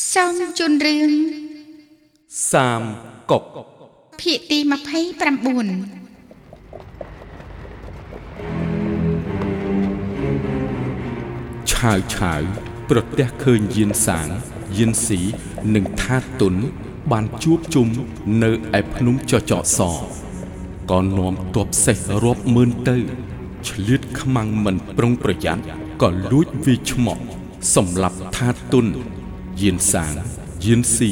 សូមជូនរឿងសាមកុកភាគទី29ឆាវឆាវប្រទះឃើញយានសាងយានស៊ីនិងថាសទុន បានជួបជុំនៅឯភ្នំចចកសក៏នាំទ័ពសេះរាប់ម៉ឺនទៅឆ្លៀតខ្មាំងមិនប្រុងប្រយ័ត្នក៏លួចវាឆ្មក់សម្រាប់ថាសទុន យានសាងយានស៊ី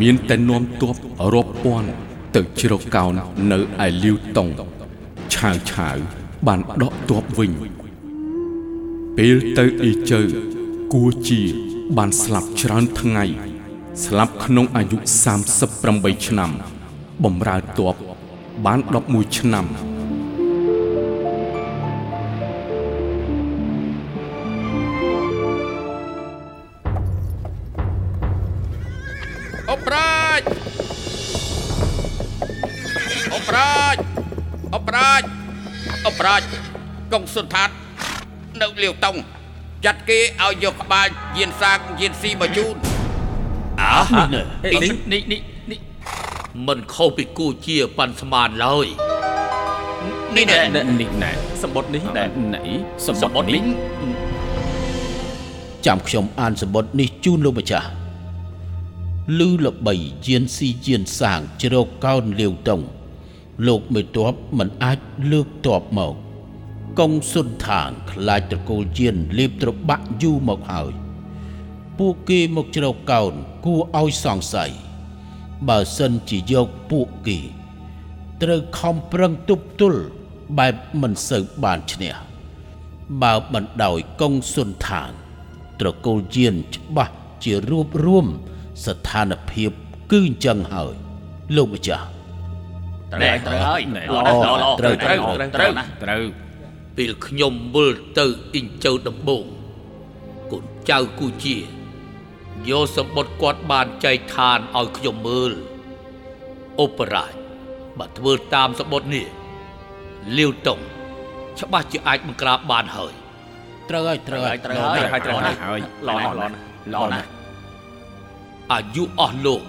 មានតែនាំទ័ពរាប់ពាន់ទៅជ្រកកោននៅឯលាវតុងឆាវឆាវបានដកទ័ពវិញ ពេលទៅអ៊ីជើគួជាបានស្លាប់ច្រើនថ្ងៃ ស្លាប់ក្នុងអាយុ38ឆ្នាំបំរើតបបាន11ឆ្នាំ រាជកុងសុនថាតនៅលាវតុងចាត់គេឲ្យយកក្បាលយានសាកយានស៊ីមកជូនអើនេះនេះនេះនេះមិនខុសពីគូជាប៉ាន់ស្មានឡើយនេះណែនេះណែសម្បត្តិនេះណែណៃសម្បត្តិនេះចាំខ្ញុំអានសម្បត្តិនេះជូនលោកម្ចាស់លឺល្បីយានស៊ីយានសាងជ្រកកោនលាវតុង លោកមេតបមិនអាចលើកតបមកកុងសុនឋានខ្លាចត្រកូលយានលេបត្របាក់យូរមកហើយពួកគេមកជ្រកកោនគួរឲ្យសង្ស័យបើសិនជាយកពួកគេត្រូវខំប្រឹងទប់ទល់បែបមិនសូវបានឈ្នះបើមិនដោយកុងសុនឋាន ត្រកូលយានច្បាស់ជារួបរួម ស្ថានភាពគឺអញ្ចឹងហើយ លោកម្ចាស់ ត្រូវត្រូវហើយត្រូវត្រូវត្រូវត្រូវពេលខ្ញុំវិលទៅអ៊ីងជើដំបងកូនចៅគូជាយកសម្បត្តិគាត់បានចែកឋានឲ្យខ្ញុំមើលឧបរាជបើធ្វើតាមសម្បត្តិនេះលាវតុងច្បាស់ជាអាចបង្ក្រាបបានហើយត្រូវហើយត្រូវហើយត្រូវហើយហើយត្រូវហើយហើយឡនឡនឡនណាអាយុអស់លោក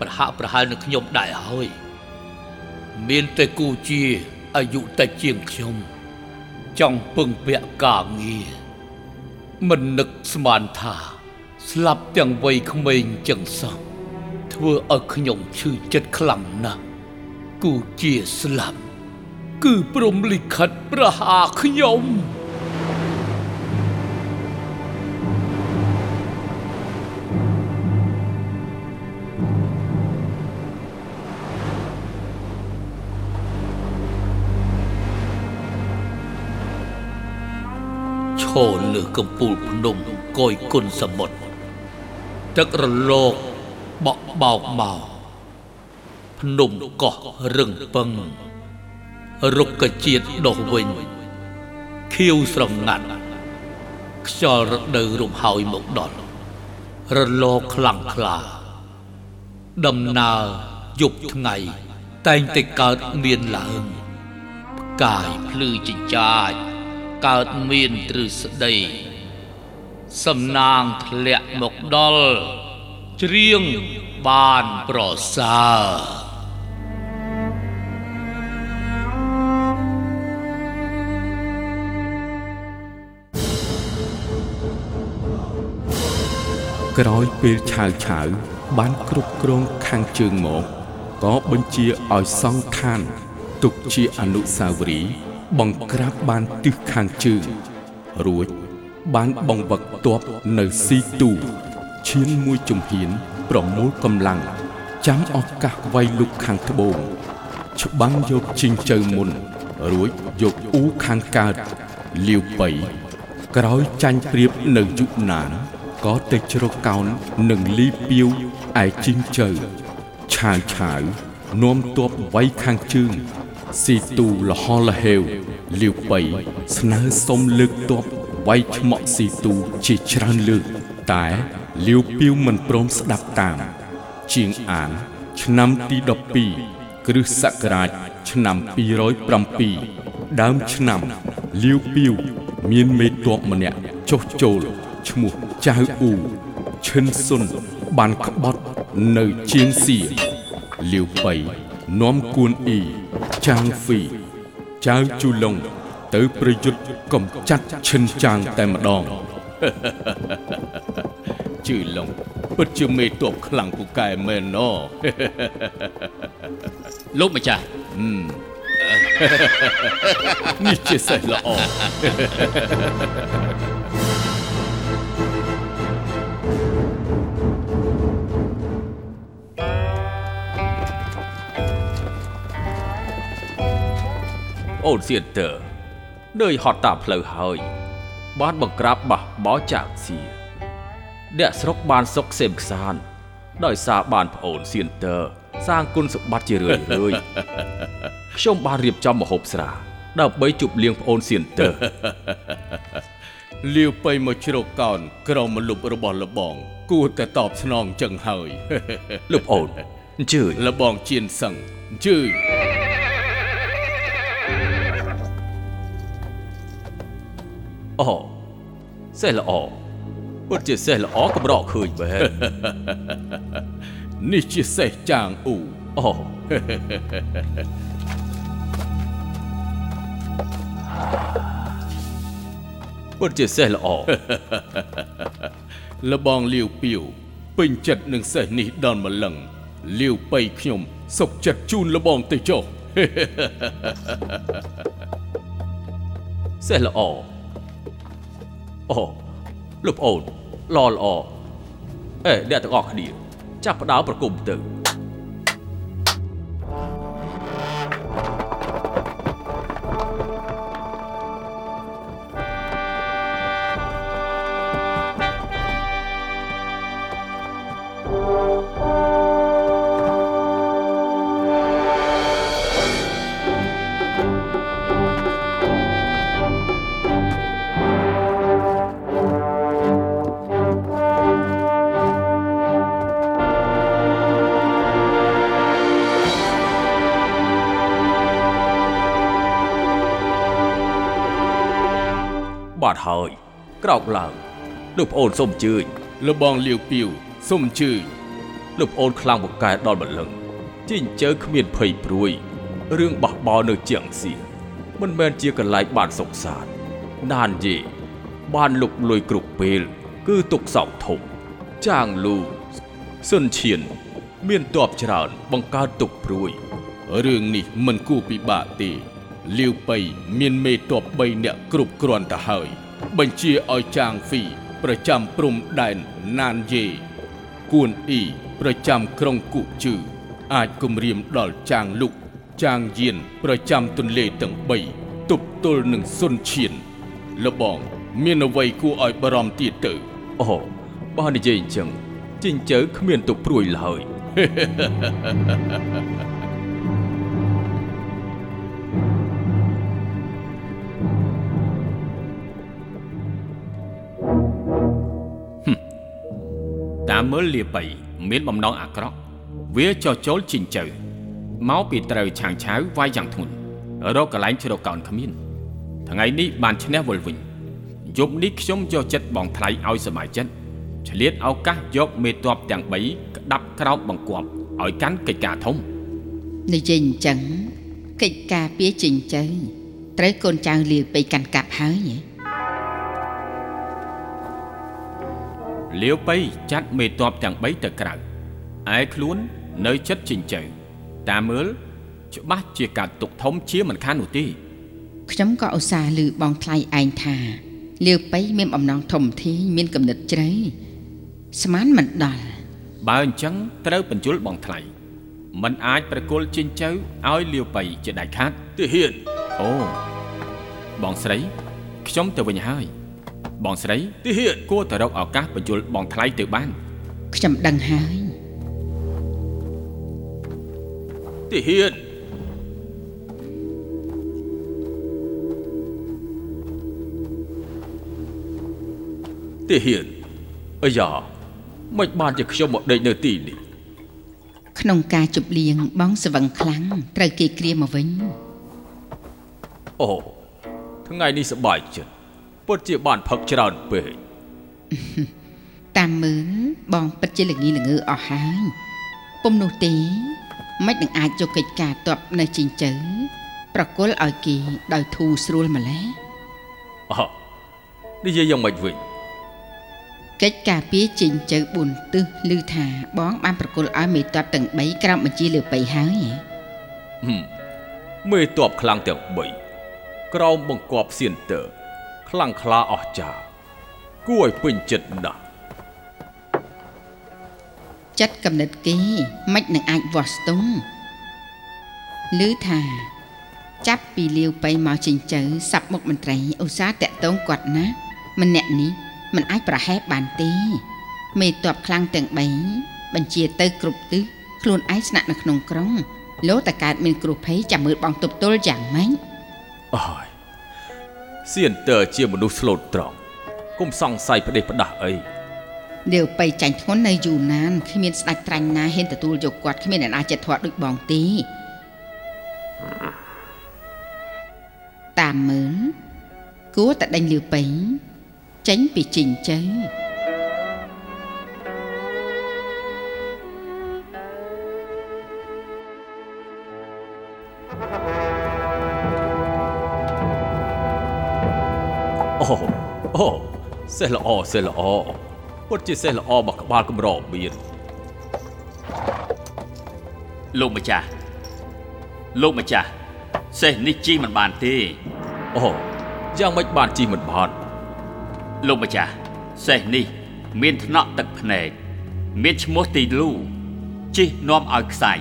ប្រហាក់ប្រហែលនឹងខ្ញុំដែរហើយ មានតែគូជាអាយុតិចជាងខ្ញុំ ចង់ពឹងពាក់ការងារមិននឹកស្មានថា ស្លាប់ទាំងវ័យក្មេងចឹងសោះធ្វើឲ្យខ្ញុំឈឺចិត្តខ្លាំងណាស់គូជាស្លាប់ គឺព្រមលិខិតប្រហារខ្ញុំ លើកំពូលភ្នំកយគុណសមុទ្រទឹករលកបក់បោកមកភ្នំកោះរឹងពឹងរុក្ខជាតិដុះវិញខៀវស្រងាត់ខ្យល់រដូវរំហើយមកដល់រលកខ្លាំងក្លា ដំណើរយប់ថ្ងៃ តែងតែកើតមានឡើងផ្កាយភ្លឺចិញ្ចាច កើតមានទ្រឹស្ដីសំណាងធ្លាក់មកដល់ច្រៀងបានប្រសើរក្រោយពេលឆាវឆាវបានគ្រប់គ្រងខាងជើងមកក៏បញ្ជាឲ្យសង់ឋានទុកជាអនុស្សាវរីយ៍ បង្ក្រាបបានទិសខាងជើងរួចបានបង្វឹកទ័ពនៅស៊ីទូឈានមួយជំហានប្រមូលកម្លាំងចាំឱកាសវាយលុកខាងត្បូងច្បាំងយកជីងជើមុន រួចយកអ៊ូខាងកើតលាវបៃក្រោយចាញ់ព្រៀបនៅយុគណានក៏ទៅជ្រកកោននឹងលីពីវឯជីងជើឆាវឆាវនាំទ័ពវាយខាងជើង ស៊ីទូលហលហេវលាវបៃស្នើសុំលើកទ័ពវាយឆ្មក់ស៊ីទូជាច្រើនលើកតែលាវពីវមិនព្រមស្ដាប់តាម ជាងអាន ឆ្នាំទី12គ្រិស្តសករាជឆ្នាំ207ដើមឆ្នាំលាវពីវមានមេទ័ពម្នាក់ចុះចូលឈ្មោះចៅអ៊ូឈិនសុនបានក្បត់នៅជាងសៀលាវបៃនាំគួនអ៊ី ចាងហ្វីចៅជូឡុងទៅប្រយុទ្ធកំចាត់ឈិនចាងតែម្ដងជឺឡុងពិតជាមេតបខ្លាំងពូកែមែនណលោកម្ចាស់នេះជាសេះល្អ អូនសៀនទ័រនឿយហត់តាមផ្លូវហើយ បានបង្ក្រាបបះបោចាក់សៀអ្នកស្រុកបានសុខសេមខ្សាន ដោយសារបានប្អូនសៀនទ័រសាងគុណសម្បត្តិជារឿយរឿយខ្ញុំបានរៀបចំម្ហូបស្រា ដើម្បីជប់លៀងប្អូនសៀនទ័រលាវបៃមកជ្រកកោនក្រមមលុបរបស់លបង គួរតែតបស្នងចឹងហើយលោកប្អូនអញ្ជើញលបងជៀនសឹងជឺ អូសេះល្អពិតជាសេះល្អកម្រឃើញមែននេះជាសេះចាងអ៊ូអូពិតជាសេះល្អលបងលាវពីវពេញចិត្តនឹងសេះនេះដល់ម្លឹងលាវបៃខ្ញុំសុកចិត្តជូនលបងទៅចុះសេះល្អ អូលោកប្អូនល្អល្អអេអ្នកទាំងអស់គ្នា ចាប់ផ្ដើមប្រគំទៅបាទ ក្រោកឡើងលោកប្អូនសូមអញ្ជើញលបងលាវពីវសុំជឺលោកប្អូនខ្លាំងពូកែដល់ម្លឹងជីងជើគ្មានភ័យព្រួយរឿងបះបោរនៅជាងសៀមិនមែនជាកន្លែងបានសុខសាន្តណានយេបានលុកលុយគ្រប់ពេល គឺទុកសោកធំចាងលូសុនឈៀនមានតបច្រើន បង្កើតទុកព្រួយរឿងនេះមិនគួរពិបាកទេលាវបៃមានមេតប3នាក់គ្រប់គ្រាន់ទៅហើយ បញ្ជាឲ្យចាងហ្វីប្រចាំព្រំដែនណានយេគួនអ៊ីប្រចាំក្រុងគុជឺអាចគំរាមដល់ចាងលុកចាងយានប្រចាំទន្លេទាំង3ទប់ទល់នឹងសុនឈៀនលបងមានអ្វីគួរឲ្យបារម្ភទៀតទៅអូបើនិយាយអញ្ចឹងជីងជើគ្មានទុកព្រួយឡើយតាម មើលលាបៃមានបំណងអាក្រក់វាចោះចូលជីងជើមកពីត្រូវឆាងឆាវវាយយ៉ាងធ្ងន់រកកន្លែងជ្រកកោនគ្មានថ្ងៃនេះបានឈ្នះវល់វិញយប់នេះខ្ញុំយកចិត្តបងថ្លៃឲ្យសមាជិកឆ្លៀតឱកាសយកមេតបទាំង3ក្តាប់ក្រោបបង្គាប់ឲ្យកាន់កិច្ចការធំនិយាយអញ្ចឹងកិច្ចការពារចិញ្ចើត្រូវកូនចៅលាវបៃកាន់កាប់ហើយហ៎ លាវបៃចាត់មេតបទាំង3ទៅក្រៅឯខ្លួននៅចិត្តជីងជើតាមមើលច្បាស់ជាការទុកធំជាមិនខាននោះទេខ្ញុំក៏ឧស្សាហ៍លឺបងថ្លៃឯងថាលាវបៃមានបំណងធំធាយមានគំនិតជ្រៅស្មានមិនដល់បើអញ្ចឹងត្រូវបញ្ជុលបងថ្លៃมันអាចប្រគល់ជិញ្ចៅឲ្យលាវបៃជាដាច់ខាតទាហានអូបងស្រីខ្ញុំទៅវិញហើយ បងស្រីទាហានគួរតែរកឱកាសបញ្ជុលបងថ្លៃទៅបានខ្ញុំដឹងហើយទាហានទាហានអាយ៉ាមិនបានជាខ្ញុំមកដេកនៅទីនេះក្នុងការជប់លៀងបងស្វឹងខ្លាំងត្រូវគេគ្រាមកវិញអូថ្ងៃនេះសប្បាយចិត្ត ពិតជាបានផឹកច្រើនពេកតាមមើលបងពិតជាល្ងីល្ងើអស់ហើយពុំនោះទេមិននឹងអាចយកកិច្ចការតបនៅជីងជើប្រគល់ឲ្យគេដោយធូរស្រួលម្ល៉េះអោះនិយាយយ៉ាងម៉េចវិញកិច្ចការពារជីងជើ4ទិសឮថាបងបានប្រគល់ឲ្យមេតបទាំង3ក្រោមបញ្ជាលើបីហើយហ៎ហឹមមេតបខ្លាំងទាំង3ក្រោមបង្គាប់សៀនទ័រ ខ្លាំងក្លាអស្ចារ្យគួរឲ្យពេញចិត្តណាស់ចិត្តកំណត់គេមិននឹងអាចវាស់ស្ទង់ឮថាចាប់ពីលាវបៃមកចិញ្ចៅសັບមុខមន្ត្រីឧស្សាហ៍តាក់ទងគាត់ណាម្នាក់នេះមិនអាចប្រហែលបានទេមេតបខ្លាំងទាំង3បញ្ជាទៅគ្រប់ទិសខ្លួនឯងស្នាក់នៅក្នុងក្រុងលោតកើតមានគ្រោះភ័យចាំមើលបងទប់ទល់យ៉ាងម៉េចអើយ សៀនទ័រជាមនុស្សស្លូតត្រង់កុំសង្ស័យផ្ដេសផ្ដាស់អីលាវបៃចាញ់ធ្ងន់នៅយូណានគ្មានស្ដេចត្រាញ់ណាហ៊ានទទួលយកគាត់គ្មានអ្នកណាចិត្តធាត់ដូចបងទេតាមមើលគួរតែដេញលាវបៃចេញពីជីងជើ អូអូសេះល្អសេះល្អពិតជាសេះល្អមកក្បាលកម្រមានលោកម្ចាស់លោកម្ចាស់សេះនេះជីមិនបានទេអូយ៉ាងម៉េចបានជិះមិនបានលោកម្ចាស់សេះនេះ មានថ្នាក់ទឹកភ្នែកមានឈ្មោះទីលូជីនាំឲ្យខ្សែ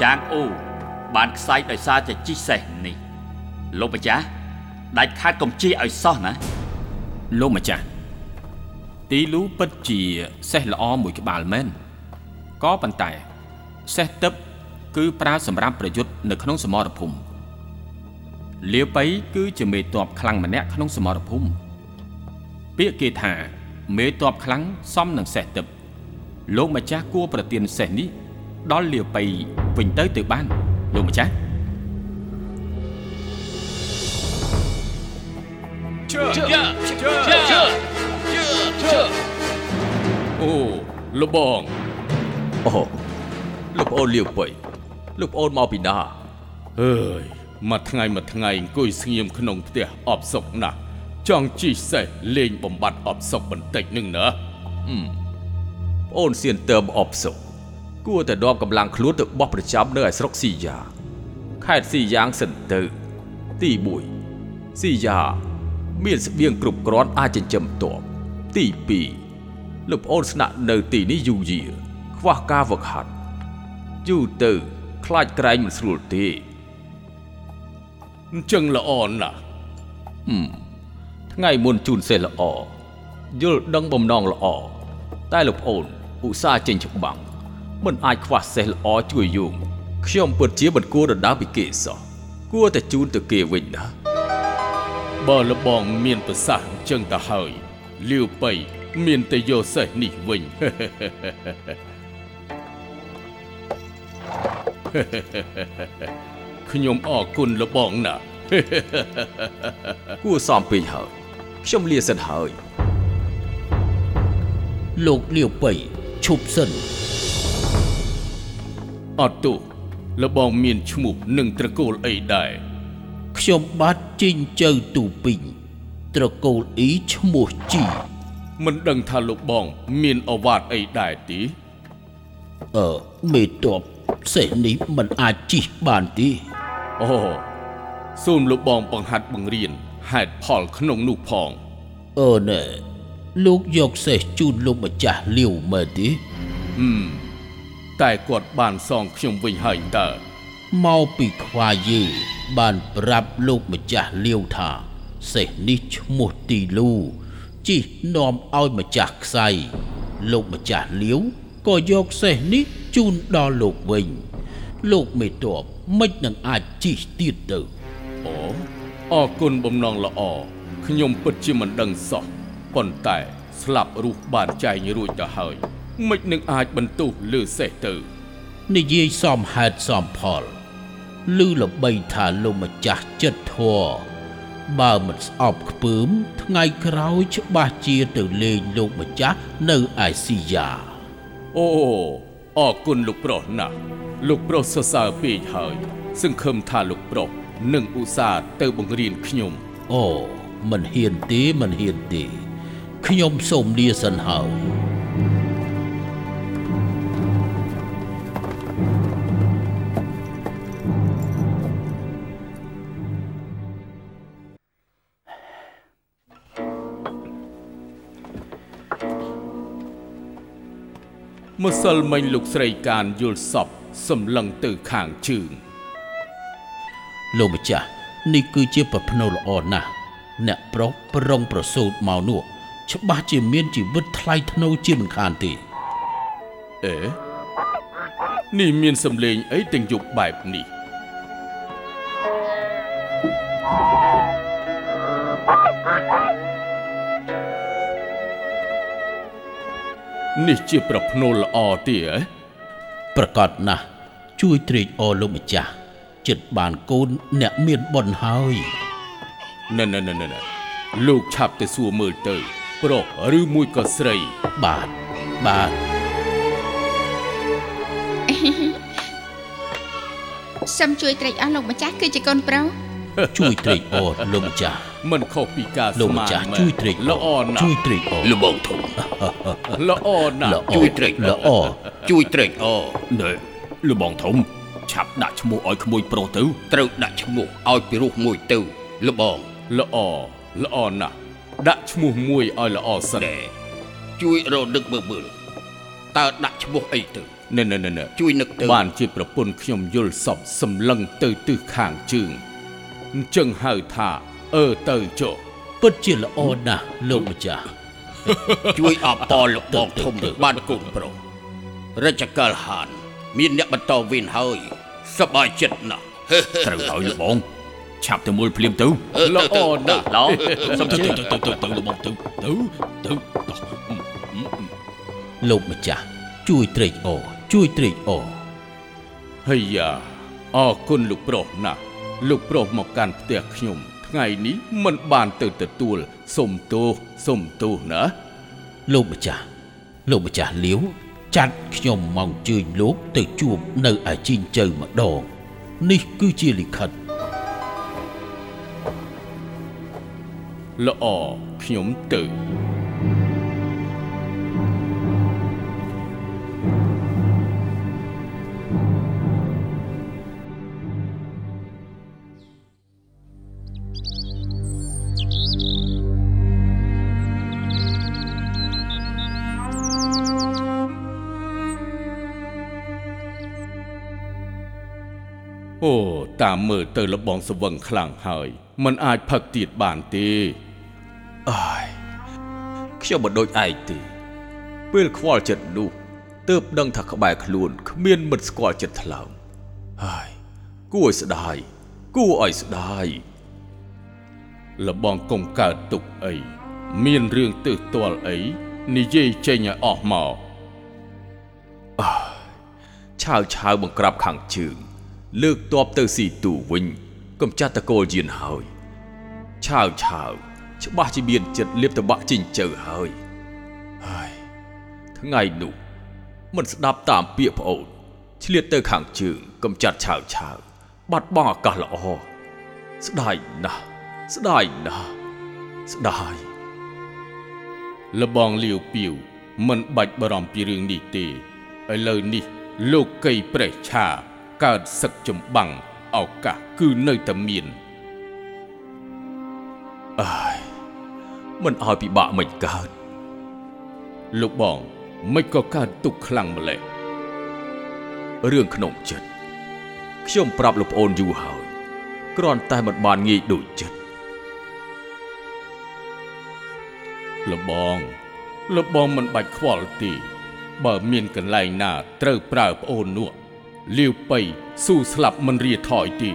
ចាងអូបានខ្សែដោយសារតែជីសេះនេះលោកម្ចាស់ ដាច់ខាតកុំជីឲ្យសោះណាលោកម្ចាស់ទីលូពិតជាសេះល្អមួយក្បាលមែនក៏ប៉ុន្តែសេះទឹកគឺប្រើសម្រាប់ប្រយុទ្ធនៅក្នុងសមរភូមិលាបៃគឺជាមេតបខ្លាំងម្នាក់ក្នុងសមរភូមិពាក្យគេថាមេតបខ្លាំងសមនឹងសេះទឹកលោកម្ចាស់គួរប្រទានសេះនេះដល់លាបៃវិញទៅទៅបានលោកម្ចាស់ អូលបងអូលោកប្អូនលាវបៃលោកប្អូនមកពីណាអើយមួយថ្ងៃមួយថ្ងៃអង្គុយស្ងៀមក្នុងផ្ទះអបសុកណាស់ចង់ជីសេះលេងបំបត្តិអបសុកបន្តិចនឹងណាប្អូនសៀនទ័រអបសុកគួរតែដបកម្លាំងខ្លួនទៅបោះប្រចាំនៅឯស្រុកស៊ីយ៉ាខេត្តស៊ីយ៉ាងសិនទៅទី1ស៊ីយ៉ា មានស្បៀងគ្រប់គ្រាន់អាចចិញ្ចឹមទ័ពទី2លោកប្អូនស្នាក់នៅទីនេះយូរយារខ្វះការវឹកហាត់យូរទៅខ្លាចក្រែងមិនស្រួលទេអញ្ចឹងល្អណាស់ថ្ងៃមុនជូនសេះល្អយល់ដឹងបំណងល្អតែលោកប្អូនឧស្សាហ៍ចេញច្បាំងមិនអាចខ្វះសេះល្អជួយយោងខ្ញុំពិតជាមិនគួរដណ្ដើមពីគេសោះគួរតែជូនទៅគេវិញណា បើលបងមានប្រសាសន៍អញ្ចឹងទៅហើយលាវបៃមានតែយកសេះនេះវិញខ្ញុំអរគុណលបងណាស់គួរសមពេកហើយខ្ញុំលាសិនហើយលោកលាវបៃឈប់សិនអត់ទោះលបងមានឈ្មោះនិងត្រកូលអីដែរ ខ្ញុំបាទជីងជើទូពីងត្រកូលអ៊ីឈ្មោះជីមិនដឹងថាលោកបង មានអវាទអីដែរទេអឺមេតបសេះនេះមិនអាចជីកបានទេអូសូមលោកបងបង្ហាត់បង្រៀនហេតុផលក្នុងនោះផងអឺណែលោកយកសេះជូនលោកម្ចាស់លាវមើលទេតែគាត់បានសងខ្ញុំវិញហើយតើមកពីខ្វាយេ បានប្រាប់លោកម្ចាស់លាវថាសេះនេះឈ្មោះទីលូជីនាំឲ្យម្ចាស់ខ្សៃលោកម្ចាស់លាវក៏យកសេះនេះជូនដល់លោកវិញ លោកមេតបមិននឹងអាចជីកទៀតទៅអូអរគុណបំណងល្អខ្ញុំពិតជាមិនដឹងសោះប៉ុន្តែស្លាប់រស់បានចែងរួចទៅហើយមិននឹងអាចបន្ទោសលើសេះទៅនិយាយសមហេតុសមផល ឮល្បីថាលោកម្ចាស់ចិត្តធัวបើមិនស្អប់ខ្ពើម ថ្ងៃក្រោយច្បាស់ជាទៅលេងលោកម្ចាស់នៅឯស៊ីយ៉ាអូអរគុណលោកប្រុសណាស់លោកប្រុសសរសើរពេកហើយ សង្ឃឹមថាលោកប្រុសនឹងឧស្សាហ៍ទៅបង្រៀនខ្ញុំអូមិនហ៊ានទេមិនហ៊ានទេខ្ញុំសូមលាសិនហើយ ម្សិលមិញលោកស្រីការយល់សពសម្លឹងទៅខាងជើងលោកម្ចាស់នេះគឺជាប្រភ្នូរល្អណាស់អ្នកប្រុសប្រុងប្រសូតមកនោះច្បាស់ជាមានជីវិតថ្លៃថ្នូរជាមិនខានទេអេនេះមានសម្លេងអីទាំងយប់បែបនេះ នេះជាប្រភ្នូលល្អទេហ៎ប្រកាសណាស់ជួយត្រេកអរលោកម្ចាស់ចិត្តបានកូនអ្នកមានបុណ្យហើយណែណែណែណែលោកឆាប់ទៅសួរមើលទៅ ប្រុសឬមួយក៏ស្រី បាទបាទសូមជួយត្រេកអស់លោកម្ចាស់គឺជាកូនប្រុសជួយត្រេកអរលោកម្ចាស់ មិនខុសពីការលោស្កម្មានចាស់មែនជួយត្រេកអល្អរណាជួយស់ត្រេកអរលបងធំល្អណាស់ល្អជួយត្រេកអរល្អជួយត្រេកអរណែលបងធំឆាប់ដាក់ឈ្មោះឲ្យក្មួយប្រុសទៅត្រូវដាក់ឈ្មោះឲ្យពីរោះមួយទៅលបងល្អល្អណាស់ដាក់ឈ្មោះមួយឲ្យល្អសិនណែជួយរនឹកមើលមើលតើដាក់ឈ្មោះអីទៅណែណែណែណែជួយនឹកទៅបានជាប្រពន្ធខ្ញុំយល់សពសម្លឹងទៅទិសខាងជើងអញ្ចឹងហៅថា អឺទៅចុះពិតជាល្អណាស់លោកម្ចាស់ជួយអបអរលោកបងធំបានកូនប្រុសរជ្ជកាលហាន មានអ្នកបន្តវេនហើយសប្បាយចិត្តណាស់ត្រូវហើយលបងឆាប់ទៅមើលភ្លាមទៅអឺទៅល្អទៅណាស់ឡោសុំទៅទៅទៅទៅទៅលបងទៅទៅទៅលោកម្ចាស់ជួយត្រេកអរជួយត្រេកអរហើយយ៉ាអរគុណលោកប្រុសណាស់លោកប្រុសមកកាន់ផ្ទះខ្ញុំ ថ្ងៃនេះមិនបានទៅទទួលសុំទោសសុំទោសណាលោកម្ចាស់លោកម្ចាស់លាវចាត់ខ្ញុំមកជើញលោកទៅជួបនៅឯជីងជើម្ដង នេះគឺជាលិខិតល្អខ្ញុំទៅ អូតាមមើលទៅលបងស្វឹងខ្លាំងហើយมันអាចផឹកទៀតបានទេអើយខ្ញុំមិនដូចឯងទេពេលខ្វល់ចិត្តនោះទើបដឹងថាក្បែរខ្លួនគ្មានមិត្តស្គាល់ចិត្តថ្លើមហើយគួរឲ្យស្ដាយគួរឲ្យស្ដាយលបងកុំកើតទុកអីមានរឿងទើសទាល់អីនិយាយចេញឲ្យអស់មកឆាវឆាវបង្ក្រាបខាងជើង លើកតបទៅស៊ីទូវិញកំចាត់តកូលយានហើយឆាវឆាវច្បាស់ជាមានចិត្តលៀបតបាក់ជីងជើហើយហើយថ្ងៃនោះមិនស្ដាប់តាមពាក្យប្អូនឆ្លៀតទៅខាងជើងកំចាត់ឆាវឆាវបាត់បង់ឱកាសល្អស្ដាយណាស់ស្ដាយណាស់ស្ដាយលបងលាវពីវមិនបាច់បារម្ភពីរឿងនេះទេឥឡូវនេះលោកកៃប្រេះឆា កើតសឹកចម្បាំងឱកាសគឺនៅតែមានអើយមិនឲ្យពិបាកមិនកើតលោកបងមិនក៏កើតទុកខ្លាំងម្ល៉េះរឿងក្នុងចិត្តខ្ញុំប្រាប់លោកប្អូនយូរហើយគ្រាន់តែមិនបានងាយដូចចិត្តលបងលបងមិនបាច់ខ្វល់ទេបើមានកន្លែងណាត្រូវប្រើប្អូននោះ លាវបៃស៊ូស្លាប់មិនរាថយទេ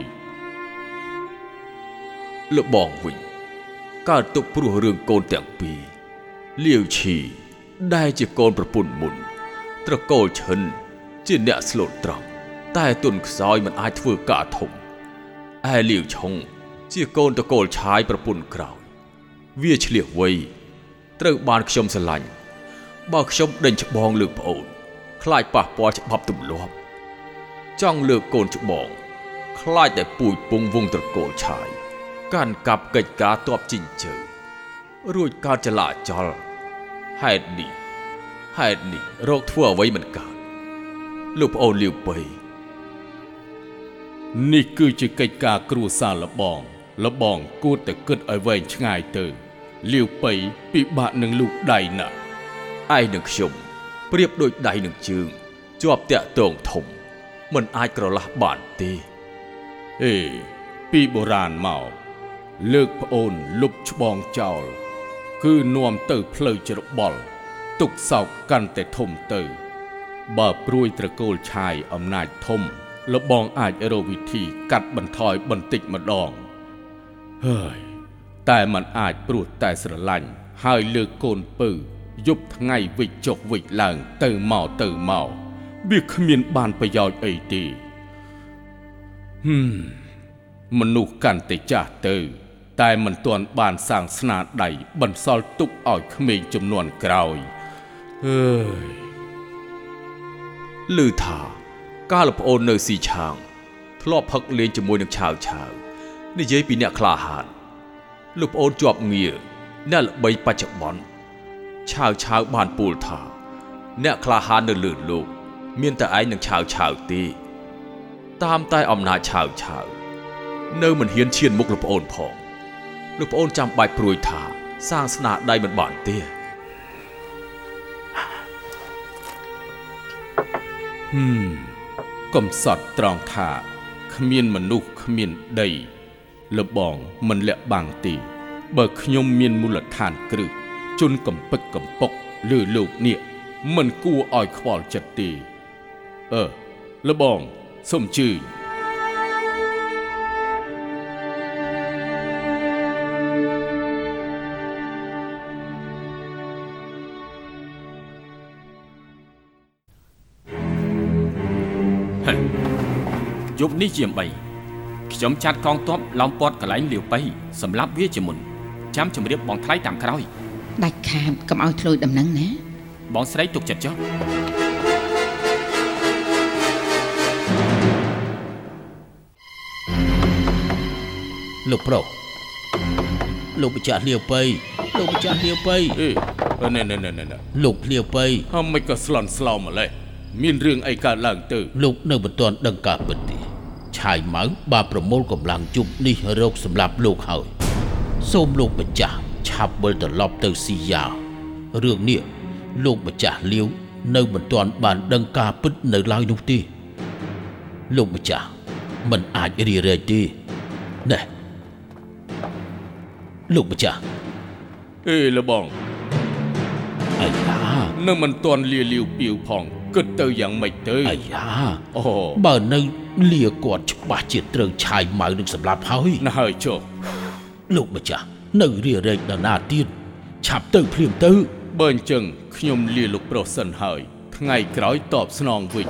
លបងវិញកើតទុកព្រោះរឿងកូនទាំងពីរលាវឈីដែលជាកូនប្រពន្ធមុន ត្រកូលឈិន ជាអ្នកស្លូតត្រង់តែទុនខ្សោយមិនអាចធ្វើការធំឯលាវឆុង ជាកូនតកូលឆាយប្រពន្ធក្រោយវាឆ្លៀសវៃត្រូវបានខ្ញុំស្រឡាញ់បើខ្ញុំដេញច្បងលើកប្អូនខ្លាចប៉ះពាល់ច្បាប់ទម្លាប់ ចង់លើកកូនច្បងខ្លាចតែពូជពងវងត្រកូលឆាយកាន់កាប់កិច្ចការតបជីងជើរួចកើតចលាចលហេតុនេះហេតុនេះរោគធ្វើអ្វីមិនកើតលោកប្អូនលាវបីនេះគឺជាកិច្ចការគ្រួសារលបងលបងគួរតែគិតឲ្យវែងឆ្ងាយទៅលាវប៉ៃពិបាកនឹងលូកដៃណាស់ឯងនឹងខ្ញុំប្រៀបដូចដៃនឹងជើងជាប់តាក់ទងធំ មិនអាចក្រឡះបានទេអេពីបុរាណមកលើកប្អូនលុបច្បងចោល គឺនាំទៅផ្លូវច្របល់ទុកសោកកាន់តែធំទៅ បើព្រួយត្រកូលឆាយអំណាចធំលបងអាចរកវិធីកាត់បន្ថយបន្តិចម្ដងហើយតែมันអាចព្រួតតែស្រឡាញ់ហើយលើកកូនពៅយប់ថ្ងៃវិចចុះវិចឡើងទៅមកទៅមក វាគ្មានបានប្រយោជន៍អីទេហឹមមនុស្សកាន់តែចាស់ទៅ តែមិនទាន់បានសាងស្នាដៃបន្សល់ទុកឲ្យក្មេងចំនួនក្រោយអើយឮថាកាលប្អូននៅស៊ីឆាងធ្លាប់ផឹកលេងជាមួយនឹងឆាវឆាវនិយាយពីអ្នកក្លាហានលោកប្អូនជាប់ងារអ្នកល្បីបច្ចុប្បន្នឆាវឆាវបានពោលថា អ្នកក្លាហាននៅលើលោក មានតែឯងនឹងឆាវឆាវទេតាមតែអំណាចឆាវឆាវនៅមិនហ៊ានឈានមុខលោកប្អូនផងលោកប្អូនចាំបាច់ព្រួយថាសាងស្នាដៃមិនបានទេហឹមកំសត់ត្រង់ថាគ្មានមនុស្សគ្មានដីលបងមិនលាក់បាំងទេបើខ្ញុំមានមូលដ្ឋានគ្រឹះជន់កំពឹកកំពុកលើលោកនេះមិនគួរឲ្យខ្វល់ចិត្តទេ អឺលបងសូមជឿយប់នេះជា3ខ្ញុំចាត់កងទ័ពឡោមព័ទ្ធកន្លែងលាវប៉ៃសម្រាប់វាជាមុនចាំជម្រាបបងថ្លៃតាមក្រោយដាច់ខាតកុំឲ្យធ្លុយដំណឹងណា បងស្រីទុកចិត្តចុះ លោកប្រុសលោកម្ចាស់លាវប៉ៃលោកម្ចាស់លាវប៉ៃអេណែណែណែណែណែលោកលាវប៉ៃហំមិនក៏ស្លន់ស្លោម្លេះមានរឿងអីកើតឡើងទៅលោកនៅមិនទាន់ដឹងការពិតទេឆាយម៉ៅបានប្រមូលកម្លាំងជប់នេះរកសម្រាប់លោកហើយសូមលោកម្ចាស់ឆាប់វិលត្រឡប់ទៅស៊ីយ៉ារឿងនេះលោកម្ចាស់លាវនៅមិនទាន់បានដឹងការពិតនៅឡើយនោះទេលោកម្ចាស់មិនអាចរីរែកទេណែ លោកម្ចាស់អេលបងអាយ៉ានៅមិនទាន់លាលាវពីវផងគិតទៅយ៉ាងម៉េចទៅអាយ៉ាអូបើនៅលាគាត់ច្បាស់ជាត្រូវឆាយម៉ៅនឹងសម្លាប់ហើយណាស់ហើយចុះលោកម្ចាស់នៅរារែកដល់ណាទៀតឆាប់ទៅភ្លាមទៅ បើអញ្ចឹងខ្ញុំលាលោកប្រុសសិនហើយ ថ្ងៃក្រោយតបស្នងវិញ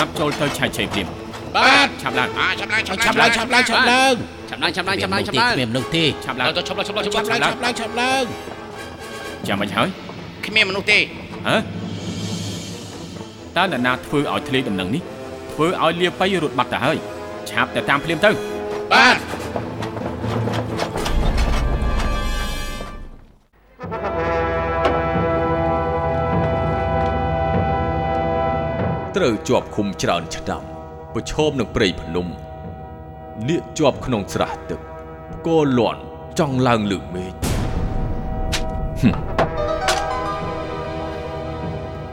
ឆាប់ចូលទៅឆាយឆេភ្លាមបាទឆាប់ឡើងឆាប់ឡើងឆាប់ឆាប់ឡើងឆាប់ឡើងឆាប់ឡើងឆាប់ឡើងឆាប់ឡើងឆាប់ឡើងឆាប់ឡើងគ្មានមនុស្សទេឆាប់ឡើងទៅឈប់ឡើងឈប់ឡើងឈប់ឡើងឆាប់ឡើងឆាប់ឡើងឆាប់ឡើងចាំមិនហើយគ្មានមនុស្សទេហ៎តើនរណាធ្វើឲ្យធ្លាយដំណឹងនេះធ្វើឲ្យលាប៉ៃរត់បាត់ទៅហើយឆាប់តែតាមភ្លាមទៅបាទ ត្រូវជាប់ឃុំច្រើនឆ្នាំប្រឈមនឹងព្រៃភ្នំនាគជាប់ក្នុងស្រះទឹកគោលន់ចង់ឡើងលើមេឃហឹម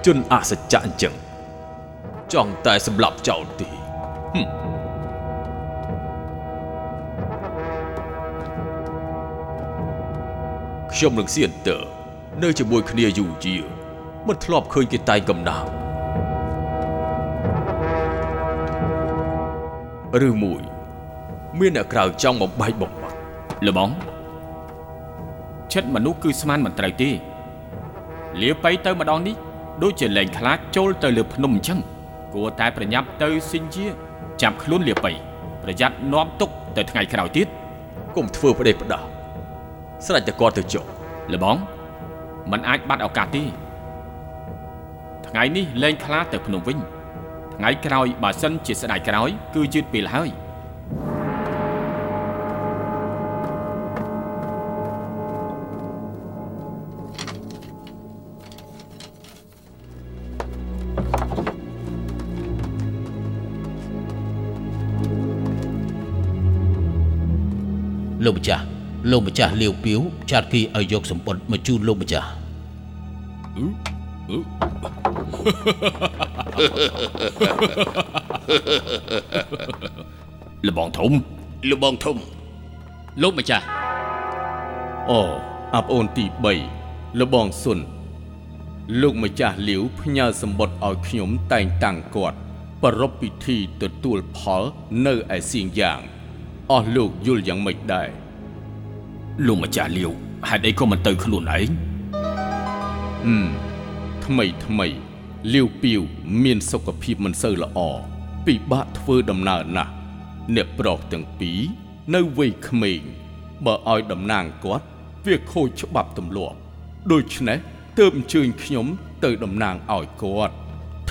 ជនអសច្ចៈអញ្ចឹងចង់តែសម្លាប់ចោលទេហឹមខ្ញុំនឹងសៀនតើនៅជាមួយគ្នាយូរយារមិនធ្លាប់ឃើញគេតែងកំណាព្ឬមួយមានអ្នកក្រៅចង់បំបែកបំបាក់លបងចិត្តមនុស្សគឺស្មានមិនត្រូវទេលាប៉ៃទៅម្ដងនេះដូចជាលែងខ្លាចចូលទៅលើភ្នំអញ្ចឹងគួរតែប្រញាប់ទៅសិញ្ជាចាប់ខ្លួនលាបៃប្រយ័ត្ននាំទុកទៅថ្ងៃក្រោយទៀតកុំធ្វើផ្ដេសផ្ដាសស្រេចតែគាត់ទៅចុះលបងมันអាចបាត់ឱកាសទេថ្ងៃនេះលែងខ្លាចទៅភ្នំវិញ ថ្ងៃក្រោយបើសិនជាស្ដាយក្រោយ គឺយឺតពេលហើយលោកម្ចាស់លោកម្ចាស់លាវពាវចាត់គេឲ្យយកសម្បត្តិមកជូនលោកម្ចាស់ លបងធំលបងធំ លោកម្ចាស់អូអាប់អូនទី3លបងសុនលោកម្ចាស់លាវផ្ញើសម្បត្តិឲ្យខ្ញុំតែងតាំងគាត់ប្រពពិធីទទួលផលនៅឯសៀងយ៉ាងអស់លោកយល់យ៉ាងម៉េចដែរលោកម្ចាស់លាវហេតុអីក៏មិនទៅខ្លួនឯងហឹមថ្មីថ្មី លាវពីវមានសុខភាពមិនសូវល្អពិបាកធ្វើដំណើរណាស់អ្នកប្រុសទាំងពីរនៅវ័យក្មេងបើឲ្យតំណាងគាត់វាខូចច្បាប់ទម្លាប់ដូច្នេះទើបអញ្ជើញខ្ញុំទៅតំណាងឲ្យគាត់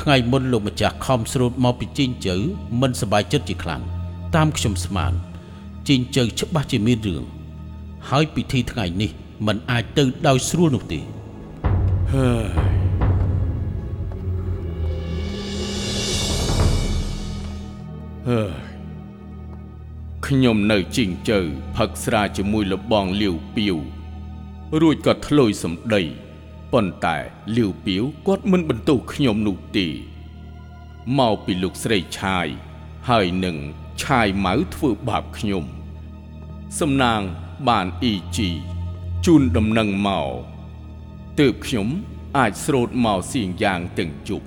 ថ្ងៃមុនលោកម្ចាស់ខំស្រូតមកពីជីងជើមិនសប្បាយចិត្តជាខ្លាំងតាមខ្ញុំស្មានជីងជើច្បាស់ជាមានរឿងហើយពិធីថ្ងៃនេះมันអាចទៅដោយស្រួលនោះទេហើ ខ្ញុំនៅជីងជើផឹកស្រាជាមួយលបងលាវពីវរួចក៏ធ្លុយសម្ដីប៉ុន្តែលាវពីវគាត់មិនបន្ទោសខ្ញុំនោះទេមកពីលោកស្រីឆាយហើយនឹងឆាយម៉ៅធ្វើបាបខ្ញុំ សំណាងបានអ៊ីជីជូនដំណឹងមកទើបខ្ញុំអាចស្រោតមកសៀងយ៉ាងទាំងជប់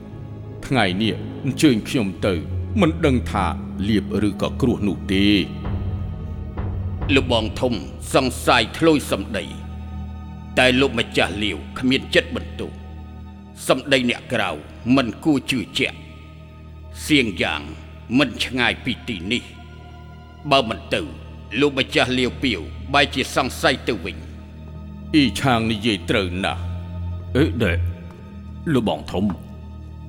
ថ្ងៃនេះអញ្ជើញខ្ញុំទៅ មិនដឹងថាលៀបឬក៏គ្រោះនោះទេលបងធំសង្ស័យធ្លុយសម្ដី តែលោកម្ចាស់លាវគ្មានចិត្តបន្ទោសសម្ដីអ្នកក្រៅមិនគួរជឿជាក់សៀងយ៉ាងមិនឆ្ងាយពីទីនេះ បើមិនទៅ លោកម្ចាស់លាវពីវបែរជាសង្ស័យទៅវិញអ៊ីឆាងនិយាយត្រូវណាស់អេដេលបងធំ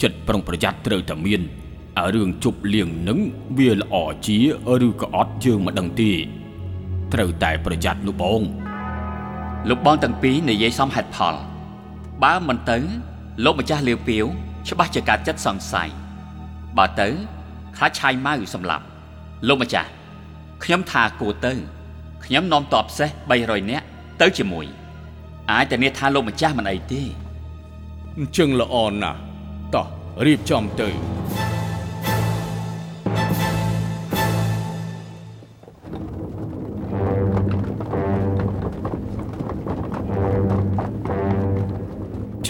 ចិត្តប្រុងប្រយ័ត្នត្រូវតែមាន អារឿងជប់លៀងនឹងវាល្អជាឬក៏អត់យើងមិនដឹងទេត្រូវតែប្រយ័ត្នលោកបងលោកបងទាំងពីរនិយាយសមហេតុផលបើមិនទៅលោកម្ចាស់លាវពាវច្បាស់ជាការចិត្តសង្ស័យបើទៅខ្លាចឆាយម៉ៅសម្លាប់លោកម្ចាស់ខ្ញុំថាគួរទៅខ្ញុំនាំតបសេះ300នាក់ទៅជាមួយអាចតែនេះថាលោកម្ចាស់មិនអីទេអញ្ចឹងល្អណាស់តោះរៀបចំទៅ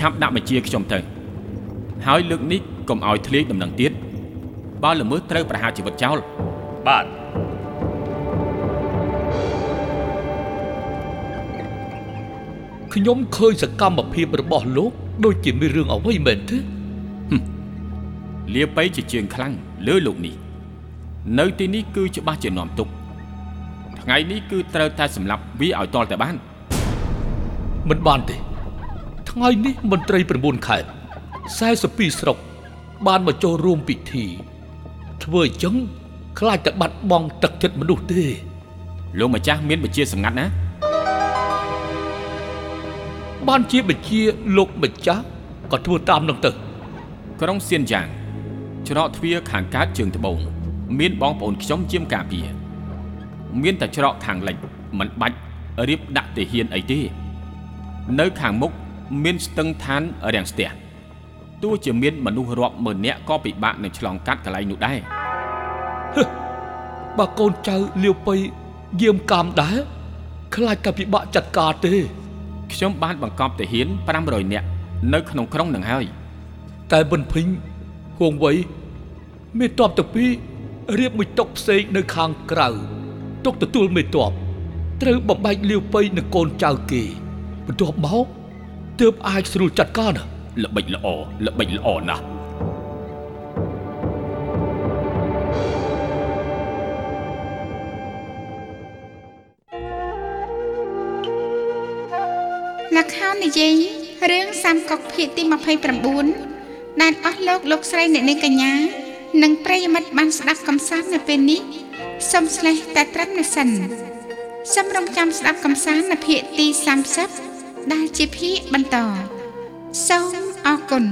ឆាប់ដាក់បញ្ជាខ្ញុំទៅហើយលើកនេះកុំឲ្យធ្លាយដំណឹងទៀតបើល្មើសត្រូវប្រហារជីវិតចោលបាទខ្ញុំឃើញសកម្មភាពរបស់លោកដូចជាមានរឿងអ្វីមែនទេលាបៃជាជើងខ្លាំងលើលោកនេះ នៅទីនេះគឺច្បាស់ជានាំទុកថ្ងៃនេះគឺត្រូវតែសម្លាប់វាឲ្យតល់តែបាន មិនបានទេ ថ្ងៃនេះមន្ត្រី9ខេត្ត42ស្រុក បានមកចូលរួមពិធី ធ្វើអញ្ចឹងខ្លាចតែបាត់បង់ទឹកចិត្តមនុស្សទេលោកម្ចាស់មានបញ្ជាសម្ងាត់ណា បានជាបញ្ជាលោកម្ចាស់ក៏ធ្វើតាមនឹងទៅក្រុងសៀនយ៉ាងច្រកទ្វារខាងកើតជើងត្បូងមានបងប្អូនខ្ញុំជាមការពារមានតែច្រកខាងលិចមិនបាច់រៀបដាក់ទាហានអីទេ នៅខាងមុខ មានស្ទឹងឋានរាំងស្ទះទោះជាមានមនុស្សរាប់ម៉ឺននាក់ក៏ពិបាកនឹងឆ្លងកាត់កន្លែងនោះដែរបើកូនចៅលាវពៃយាមកាមដែរខ្លាចតែពិបាកចាត់ការទេខ្ញុំបានបង្កប់ទាហាន500នាក់នៅក្នុងក្រុងនឹងហើយតែបិនភីងហួងវៃមេតបទៅពីររៀបមួយតុកផ្សេងនៅខាងក្រៅតុកទទួលមេតបត្រូវបំបែកលាវពៃនឹងកូនចៅគេបន្ទាប់មក ទើបអាចស្រួលចាត់ការណាល្បិចល្អល្បិចល្អណាស់លខោននិយាយរឿងសាមកុកភាគទី29ដែលអស់លោកលោកស្រីអ្នកនាងកញ្ញានិងប្រិយមិត្តបានស្ដាប់កំសាន្តនៅពេលនេះសូមស្លេះតែត្រឹមនេះសិនសូមរងចាំស្ដាប់កំសាន្តនៅភាគទី30 ដែលជាភាគបន្តសូមអរគុណ